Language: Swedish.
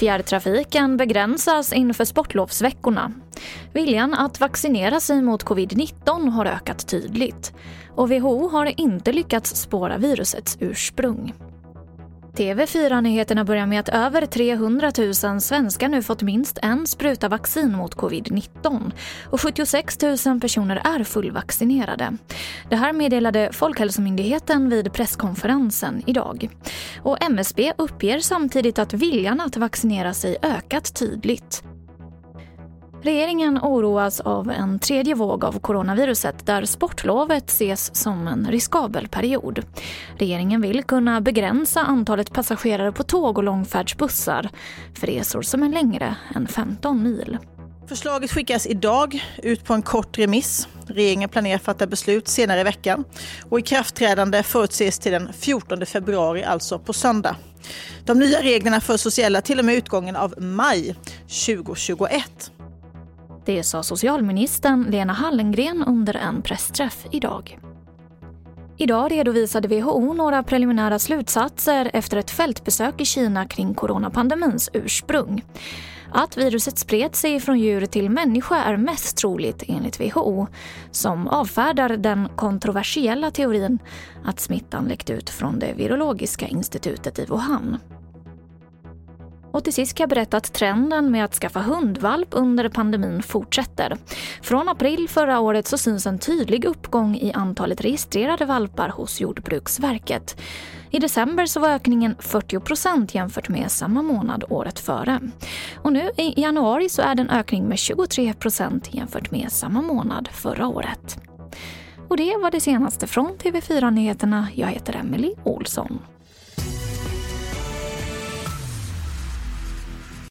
Fjärrtrafiken begränsas inför sportlovsveckorna. Viljan att vaccinera sig mot covid-19 har ökat tydligt och WHO har inte lyckats spåra virusets ursprung. TV4-nyheterna börjar med att över 300 000 svenskar nu fått minst en spruta vaccin mot covid-19 och 76 000 personer är fullvaccinerade. Det här meddelade Folkhälsomyndigheten vid presskonferensen idag. Och MSB uppger samtidigt att viljan att vaccinera sig ökat tydligt. Regeringen oroas av en tredje våg av coronaviruset där sportlovet ses som en riskabel period. Regeringen vill kunna begränsa antalet passagerare på tåg och långfärdsbussar för resor som är längre än 15 mil. Förslaget skickas idag ut på en kort remiss. Regeringen planerar att fatta beslut senare i veckan och ikraftträdande förutses till den 14 februari, alltså på söndag. De nya reglerna för sociala till och med utgången av maj 2021. Det sa socialministern Lena Hallengren under en pressträff idag. Idag redovisade WHO några preliminära slutsatser efter ett fältbesök i Kina kring coronapandemins ursprung. Att viruset spred sig från djur till människa är mest troligt enligt WHO som avfärdar den kontroversiella teorin att smittan läckt ut från det virologiska institutet i Wuhan. Och till sist kan jag berätta att trenden med att skaffa hundvalp under pandemin fortsätter. Från april förra året så syns en tydlig uppgång i antalet registrerade valpar hos Jordbruksverket. I december så var ökningen 40 procent jämfört med samma månad året före. Och nu i januari så är det en ökning med 23 procent jämfört med samma månad förra året. Och det var det senaste från TV4 Nyheterna. Jag heter Emily Olsson.